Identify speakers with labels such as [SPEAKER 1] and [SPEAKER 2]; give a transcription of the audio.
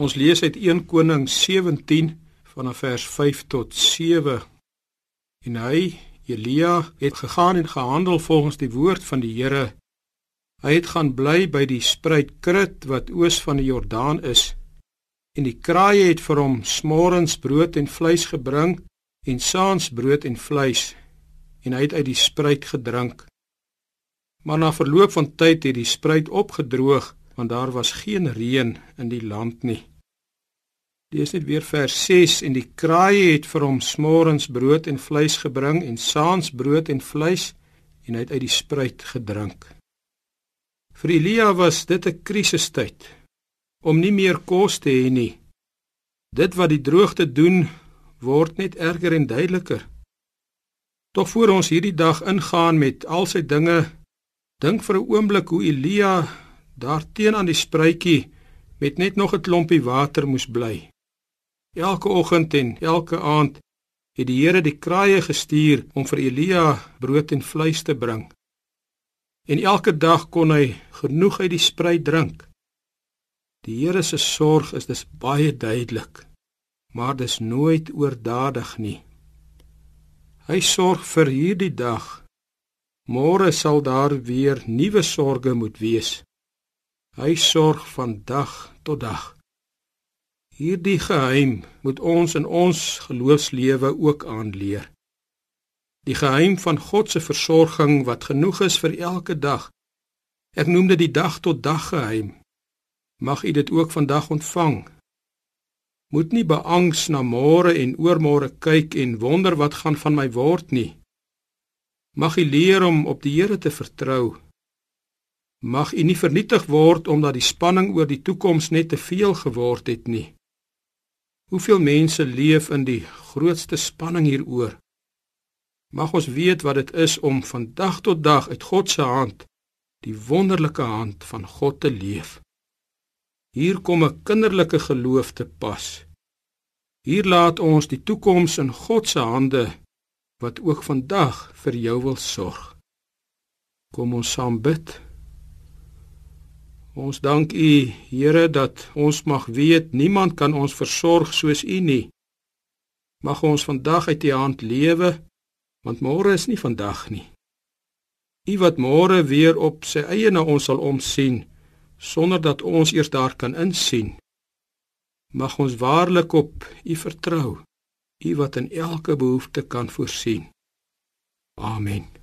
[SPEAKER 1] Ons lees uit 1 Koning 17 vanaf vers 5 tot 7. En hy, Elia, het gegaan en gehandel volgens die woord van die Here. Hy het gaan bly by die spruit Krit wat oos van die Jordaan is. En die kraaie het vir hom smorens brood en vleis gebring en saans brood en vleis en hy het uit die spruit gedrink. Maar na verloop van tyd het die spruit opgedroog want daar was geen reën in die land nie. Lees net weer vers 6 en die kraaie het vir hom smorens brood en vleis gebring en saans brood en vleis en hy het uit die spruit gedrink. Vir Elia was dit 'n krisistyd om nie meer kos te hê nie. Dit wat die droogte doen word net erger en duideliker. Tog voor ons hierdie dag ingaan met al sy dinge, dink vir 'n oomblik hoe Elia daar teen aan die spruitjie met net nog 'n klompie water moes bly. Elke oggend en elke aand het die Here die kraaie gestuur om vir Elia brood en vleis te bring. En elke dag kon hy genoeg uit die spruit drink. Die Here se sorg is dus baie duidelik, maar dis nooit oordadig nie. Hy sorg vir hierdie dag. Môre sal daar weer nuwe sorges moet wees. Hy sorg van dag tot dag. Hierdie geheim moet ons in ons geloofslewe ook aanleer. Die geheim van God se versorging wat genoeg is vir elke dag. Ek noem dit die dag tot dag geheim. Mag u dit ook vandag ontvang. Moet nie beangs na môre en oormôre kyk en wonder wat gaan van my word nie. Mag u leer om op die Here te vertrou. Mag u nie vernietig word omdat die spanning oor die toekoms net te veel geword het nie. Hoeveel mense leef in die grootste spanning hieroor? Mag ons weet wat dit is om van dag tot dag uit God se hand, die wonderlike hand van God te leef. Hier kom 'n kinderlike geloof te pas. Hier laat ons die toekoms in God se hande wat ook vandag vir jou wil sorg. Kom ons saam bid. Ons dank U, Here, dat ons mag weet niemand kan ons versorg soos U nie. Mag ons vandag uit U hand lewe, want môre is nie vandag nie. U wat môre weer op sy eie na ons sal omsien sonder dat ons eers daar kan insien. Mag ons waarlik op U vertrou, U wat in elke behoefte kan voorsien. Amen.